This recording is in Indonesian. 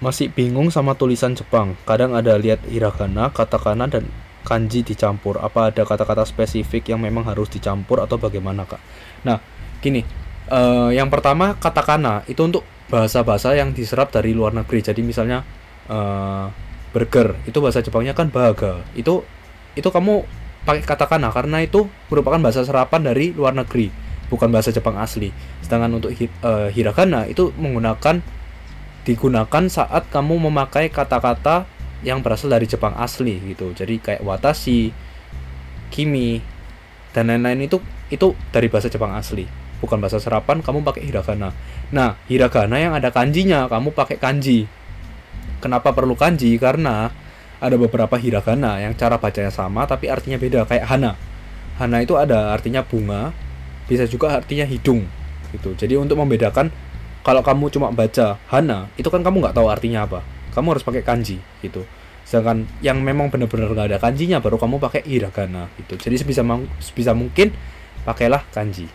masih bingung sama tulisan Jepang. Kadang ada lihat hiragana, katakana dan kanji dicampur. Apa ada kata-kata spesifik yang memang harus dicampur atau bagaimana, Kak? Nah, gini. eh, yang pertama katakana itu untuk bahasa-bahasa yang diserap dari luar negeri. Jadi misalnya eh, burger itu bahasa Jepangnya kan bahaga. Itu itu kamu pakai katakana karena itu merupakan bahasa serapan dari luar negeri, bukan bahasa Jepang asli. Sedangkan untuk eh, hiragana itu menggunakan digunakan saat kamu memakai kata-kata yang berasal dari Jepang asli gitu. Jadi kayak watashi, kimi, dan lain-lain itu itu dari bahasa Jepang asli, bukan bahasa serapan. Kamu pakai hiragana. Nah, hiragana yang ada kanjinya, kamu pakai kanji. Kenapa perlu kanji? Karena ada beberapa hiragana yang cara bacanya sama tapi artinya beda kayak hana. Hana itu ada artinya bunga, bisa juga artinya hidung gitu. Jadi untuk membedakan kalau kamu cuma baca hana, itu kan kamu nggak tahu artinya apa. Kamu harus pakai kanji gitu. Sedangkan yang memang benar-benar nggak ada kanjinya baru kamu pakai hiragana gitu. Jadi sebisa sebisa mungkin pakailah kanji.